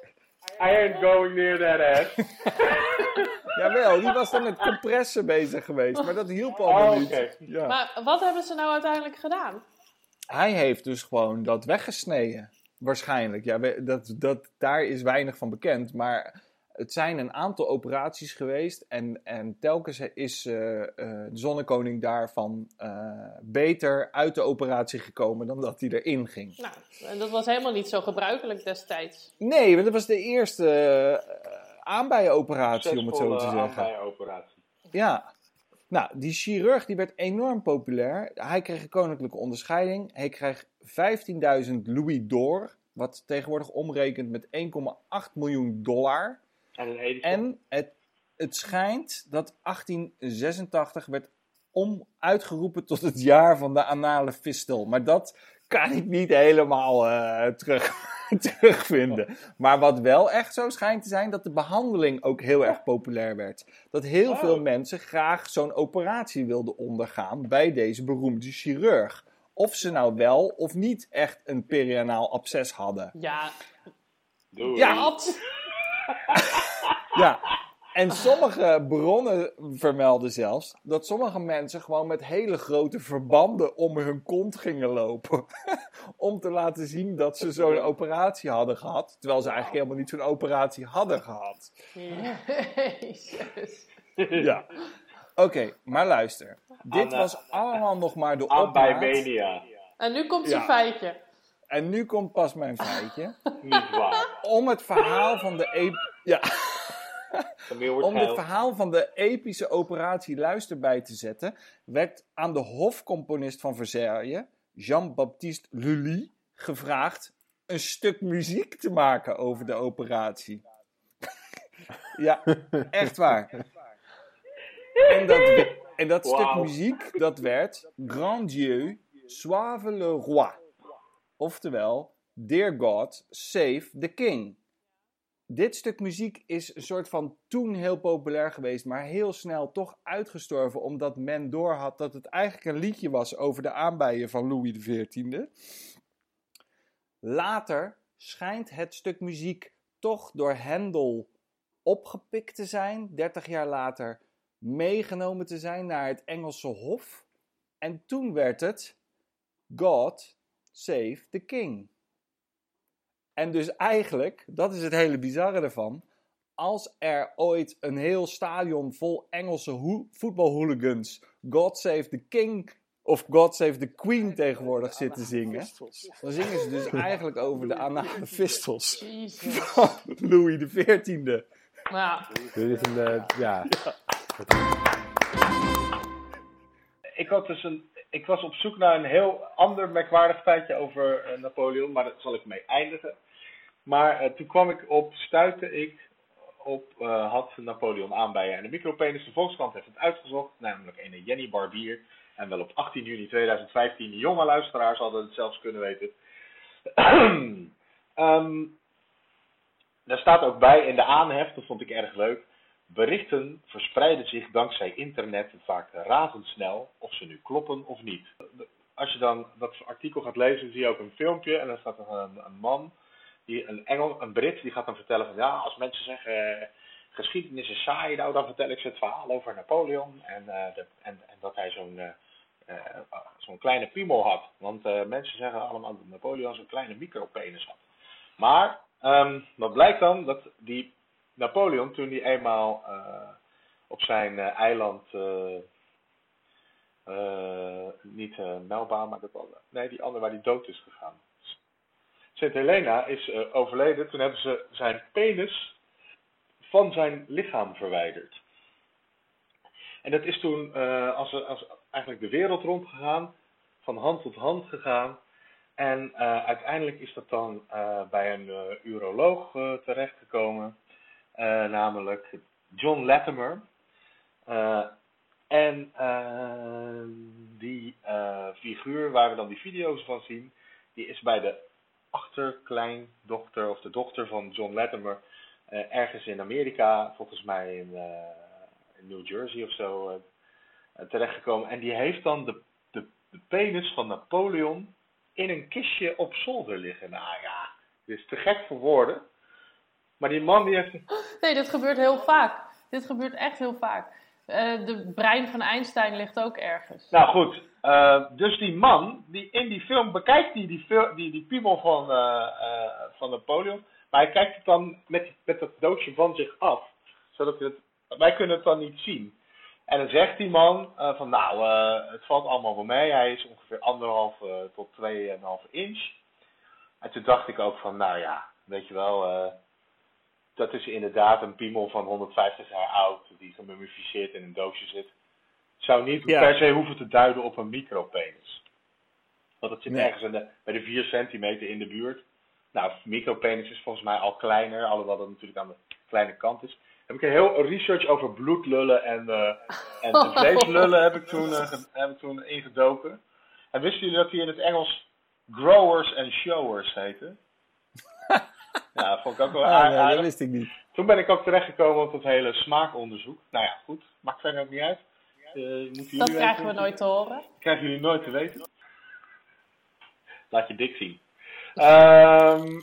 I ain't going near that ass. jawel, die was dan met compressen bezig geweest, maar dat hielp allemaal Oh, niet. Ja. Maar wat hebben ze nou uiteindelijk gedaan? Hij heeft dus gewoon dat weggesneden. Waarschijnlijk. Ja, we- dat, dat, daar is weinig van bekend. Maar het zijn een aantal operaties geweest. En, en telkens is eh, eh, de zonnekoning daarvan eh, beter uit de operatie gekomen dan dat hij erin ging. Nou, en dat was helemaal niet zo gebruikelijk destijds. Nee, want dat was de eerste aanbijenoperatie, om het zo te zeggen. aanbijenoperatie. Ja. Nou, die chirurg die werd enorm populair. Hij kreeg een koninklijke onderscheiding. Hij kreeg 15.000 louis d'or, wat tegenwoordig omrekent met 1,8 miljoen dollar. En het, het schijnt dat 1886 werd om uitgeroepen tot het jaar van de anale fistel. Maar dat kan ik niet helemaal eh, terug, terugvinden. Maar wat wel echt zo schijnt te zijn, dat de behandeling ook heel erg populair werd. Dat heel Oh. veel mensen graag zo'n operatie wilden ondergaan bij deze beroemde chirurg. Of ze nou wel of niet echt een perianaal absces hadden. Ja, Doei. Ja. wat? Ja, en sommige bronnen vermelden zelfs dat sommige mensen gewoon met hele grote verbanden om hun kont gingen lopen. om te laten zien dat ze zo'n operatie hadden gehad. Terwijl ze eigenlijk helemaal niet zo'n operatie hadden gehad. Jezus. Ja. Oké, maar luister. Dit Anna- was allemaal nog maar de opmaat. En nu komt zijn Ja. feitje. En nu komt pas mijn feitje. Niet waar. Om het verhaal van de... E ja. Om het verhaal van de epische operatie Luister bij te zetten, werd aan de hofcomponist van Versailles, Jean-Baptiste Lully, gevraagd een stuk muziek te maken over de operatie. ja, echt waar. En dat, en dat stuk muziek, dat werd Grand Dieu, Soave le Roi. Oftewel, Dear God, Save the King dit stuk muziek is een soort van toen heel populair geweest, maar heel snel toch uitgestorven, omdat men doorhad dat het eigenlijk een liedje was over de aanbijen van Louis XIV. Later schijnt het stuk muziek toch door Handel opgepikt te zijn, 30 jaar later meegenomen te zijn naar het Engelse Hof. En toen werd het God Save the King. En dus eigenlijk, dat is het hele bizarre ervan. Als er ooit een heel stadion vol Engelse ho- voetbalhooligans God Save the King of God Save the Queen tegenwoordig zitten zingen, dan zingen ze dus eigenlijk over de anale fistels Jezus. van Louis XIV. Maar Dit is een, eh, ja. Ik, had dus een, ik was op zoek naar een heel ander merkwaardig feitje over eh, Napoleon, maar daar zal ik mee eindigen. Maar eh, toen kwam ik op, stuitte ik op, eh, had Napoleon aanbijen en de micropenis. De Volkskrant heeft het uitgezocht, namelijk een Jenny Barbier. En wel op 18 juni 2015. De jonge luisteraars hadden het zelfs kunnen weten. Ehm, daar staat ook bij in de aanhef, dat vond ik erg leuk. Berichten verspreiden zich dankzij internet vaak razendsnel, of ze nu kloppen of niet. Als je dan dat artikel gaat lezen, zie je ook een filmpje en dan staat er een, man, die, een Engel, een Brit, die gaat dan vertellen van ja, als mensen zeggen eh, geschiedenis is saai, nou dan vertel ik ze het verhaal over Napoleon en, eh, en, dat hij zo'n eh, zo'n kleine piemel had. Want mensen zeggen allemaal dat Napoleon zo'n kleine micropenis had. Maar ehm, wat blijkt dan? Dat die Napoleon, toen hij eenmaal eh, op zijn eh, eiland, eh, niet Melba, maar dat nee, die andere waar hij dood is gegaan. Sint Helena is overleden. Toen hebben ze zijn penis van zijn lichaam verwijderd. En dat is toen eh, als, als eigenlijk de wereld rondgegaan, van hand tot hand gegaan. En uiteindelijk is dat dan bij een uroloog terechtgekomen, namelijk John Latimer. Eh, en eh, die eh, figuur waar we dan die video's van zien, die is bij de achterkleindochter of de dochter van John Latimer eh, ergens in Amerika, volgens mij in, eh, in New Jersey of zo, eh, eh, terechtgekomen. En die heeft dan de, de, de penis van Napoleon in een kistje op zolder liggen. Nou ja, dit is te gek voor woorden. Maar die man die heeft... nee, dit gebeurt heel vaak. Dit gebeurt echt heel vaak. Eh, de brein van Einstein ligt ook ergens. Nou goed, eh, dus die man, die in die film bekijkt die, die, die, die piemel van, eh, van Napoleon. Maar hij kijkt het dan met, met dat doosje van zich af. Zodat het, wij kunnen het dan niet zien. En dan zegt die man van nou, het valt allemaal wel mee. Hij is ongeveer anderhalf tot tweeënhalf inch. En toen dacht ik ook van nou ja, weet je wel, dat is inderdaad een piemel van 150 jaar oud. Die gemummificeerd in een doosje zit. Zou niet Ja. per se hoeven te duiden op een micropenis. Want het zit Nee. ergens de, bij de 4 centimeter in de buurt. Nou, micropenis is volgens mij al kleiner, alhoewel dat natuurlijk aan de kleine kant is. Heb ik een heel research over bloedlullen en, eh en, en vleeslullen heb ik, toen, eh, heb ik toen ingedoken. En wisten jullie dat die in het Engels growers en showers heten? ja, dat vond ik ook wel Ah, aar- nee, dat aardig. wist ik niet. Toen ben ik ook terechtgekomen op dat hele smaakonderzoek. Nou ja, goed. Maakt verder ook niet uit. Eh, moeten jullie Dat krijgen we nooit te horen. Krijgen jullie nooit te weten. Laat je dik zien. Ehm,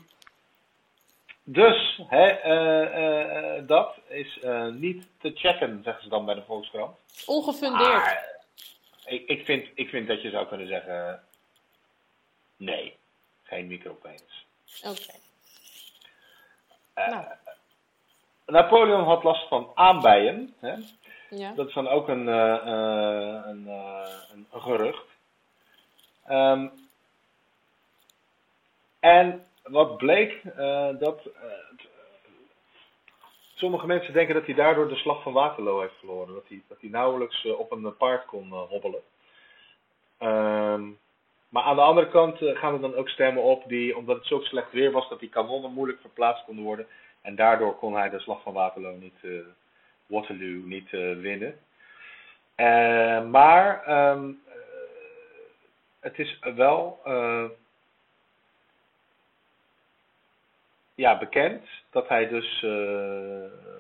dus, hè, eh, eh, dat is eh, niet te checken, zeggen ze dan bij de Volkskrant. Ongefundeerd. Maar ik, ik, vind, ik vind dat je zou kunnen zeggen: nee, geen micropenis. Oké. Nou. Napoleon had last van aanbijen. Hè? Ja. Dat is dan ook een, eh, eh, een, eh, een, gerucht. Ehm, en wat bleek, eh, dat. eh, sommige mensen denken dat hij daardoor de slag van Waterloo heeft verloren. Dat hij, dat hij nauwelijks eh, op een paard kon eh, hobbelen. Ehm, maar aan de andere kant eh, gaan er dan ook stemmen op die, omdat het zo slecht weer was, dat die kanonnen moeilijk verplaatst konden worden. En daardoor kon hij de slag van Waterloo niet, eh, Waterloo niet eh, winnen. Maar ehm, eh, het is wel ja, bekend dat hij dus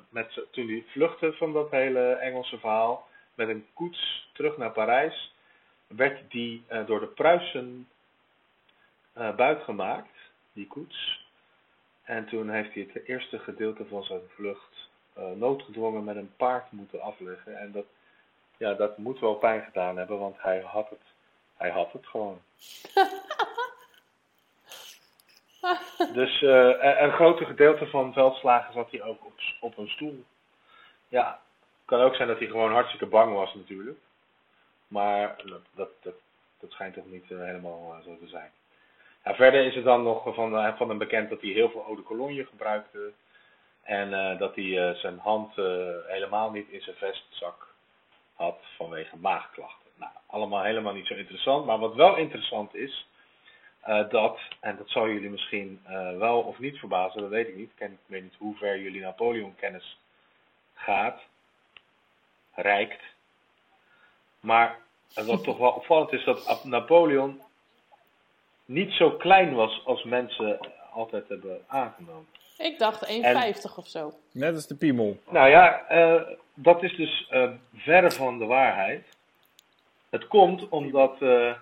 met, toen hij vluchtte van dat hele Engelse verhaal met een koets terug naar Parijs, werd die eh, door de Pruisen eh buitgemaakt, die koets. En toen heeft hij het eerste gedeelte van zijn vlucht eh, noodgedwongen met een paard moeten afleggen. En dat, ja, dat moet wel pijn gedaan hebben, want hij had het, hij had het gewoon. Dus een, grote gedeelte van veldslagen zat hij ook op, op een stoel. Ja, het kan ook zijn dat hij gewoon hartstikke bang was natuurlijk. Maar dat, dat, dat, schijnt toch niet eh, helemaal eh, zo te zijn. Ja, verder is het dan nog van, eh, van hem bekend dat hij heel veel eau de cologne gebruikte. En dat hij zijn hand helemaal niet in zijn vestzak had vanwege maagklachten. Nou, allemaal helemaal niet zo interessant. Maar wat wel interessant is, dat, en dat zal jullie misschien wel of niet verbazen, dat weet ik niet. Ik weet niet hoe ver jullie Napoleon-kennis gaat, reikt. Maar eh, wat toch wel opvallend is, dat Ap- Napoleon niet zo klein was als mensen altijd hebben aangenomen. Ik dacht 1,50 of zo. Net als de piemel. Nou ja, eh, dat is dus eh, verre van de waarheid. Het komt omdat eh,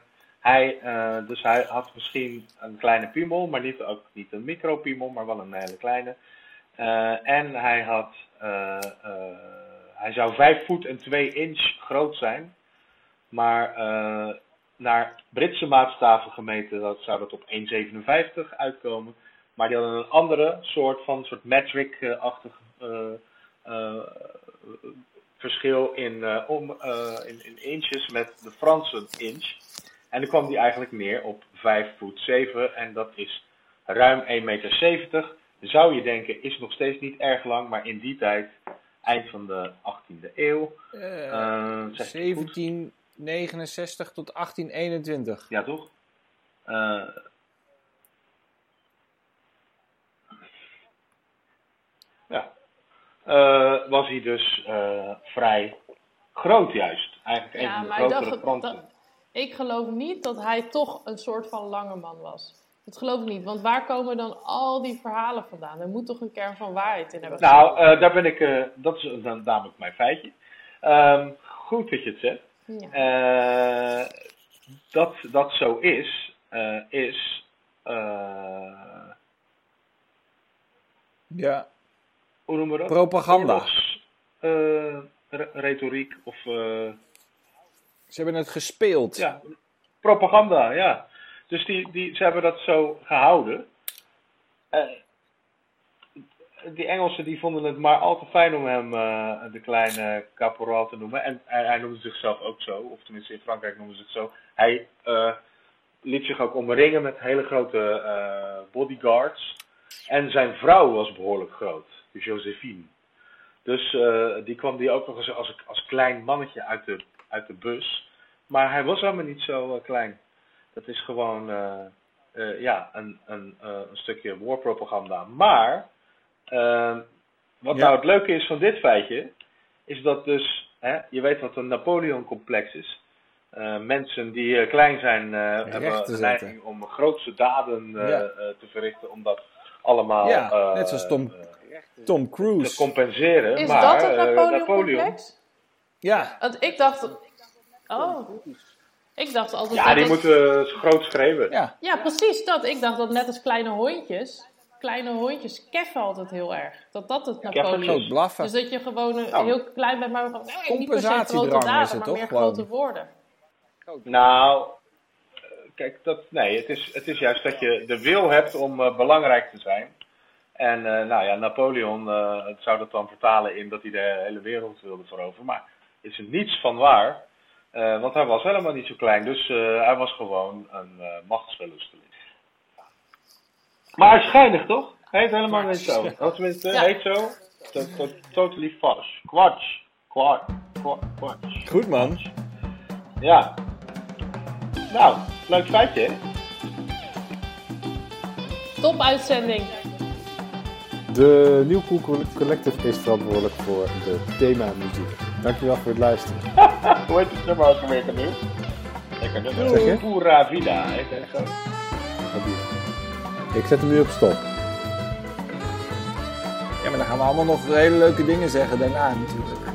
hij, eh, dus hij had misschien een kleine piemel, maar niet, ook niet een micropiemel, maar wel een hele kleine. Eh, en hij had, eh, eh, hij zou 5 voet en 2 inch groot zijn, maar eh, naar Britse maatstaven gemeten dat, zou dat op 1,57 uitkomen. Maar die hadden een andere soort van soort metric-achtig eh, eh, verschil in, om, in, in inches met de Franse inch. En dan kwam die eigenlijk neer op 5 voet 7 en dat is ruim 1,70 meter. Zou je denken, is nog steeds niet erg lang, maar in die tijd, eind van de 18e eeuw, eh, zeg ik het goed? 1769 tot 1821. Ja, toch? Eh, ja. Eh, was hij dus eh, vrij groot juist. Eigenlijk een Ja, van de maar ik grotere dacht, ik geloof niet dat hij toch een soort van lange man was. Dat geloof ik niet, want waar komen dan al die verhalen vandaan? Er moet toch een kern van waarheid in hebben. Nou, eh, daar ben ik, eh, dat is dan namelijk mijn feitje. Ehm, goed dat je het zegt. Ja. Eh, dat dat zo is, eh, is. eh, Ja, hoe noemen we dat? propaganda. Oorlogs, eh, re- retoriek of. eh, Ze hebben het gespeeld. Ja, propaganda, ja. Dus die, die, ze hebben dat zo gehouden. Eh, die Engelsen die vonden het maar al te fijn om hem eh, de kleine caporal te noemen. En hij, hij noemde zichzelf ook zo, of tenminste in Frankrijk noemden ze het zo. Hij eh, liet zich ook omringen met hele grote eh, bodyguards. En zijn vrouw was behoorlijk groot, Josephine. Dus die kwam die ook nog eens als, als klein mannetje uit de, uit de bus. Maar hij was helemaal niet zo klein. Dat is gewoon ja, een, een, een stukje warpropaganda. Maar eh, wat Ja. nou het leuke is van dit feitje, is dat dus, hè, je weet wat een Napoleon-complex is. Eh, mensen die klein zijn, eh, hebben te de neiging om grootste daden eh, Ja. eh, te verrichten, om dat allemaal Ja, net zoals Tom, Tom te Cruise. compenseren. Is maar dat het eh, Napoleon-complex? Ja, Want ik dacht... Oh. Ik dacht altijd Ja, die moeten groot schreeuwen. ja. Ja, precies dat. Ik dacht dat net als kleine hondjes... Kleine hondjes keffen altijd heel erg. Dat dat het Napoleon Groot is. blaffen. Dus dat je gewoon een Nou. heel klein bent, maar van, nee, niet per se grote daden, is het maar toch meer gewoon? grote woorden. Nou, eh, kijk, dat, nee, het is, het is juist dat je de wil hebt om eh, belangrijk te zijn. En eh, nou ja, Napoleon eh, het zou dat dan vertalen in dat hij de hele wereld wilde veroveren. Maar is er niets van waar. Eh, want hij was helemaal niet zo klein. Dus eh, hij was gewoon een eh machtsverlusteling. Maar hij is schijnig, toch? Hij heet helemaal niet zo. Of tenminste, Ja. heet zo. To- to- totally false. Quatsch. Quatsch. Qua- Quatsch. Goed man. Ja. Nou, leuk feitje, hè? Top uitzending. De New Cool Collective is verantwoordelijk voor de themamuziek. Dankjewel voor het luisteren. Hoe heet het nummer ook alweer, Canoe? Lekker nummer. Pura Vida, heet het zo. Ik zet hem nu op stop. Ja, maar dan gaan we allemaal nog hele leuke dingen zeggen daarna natuurlijk.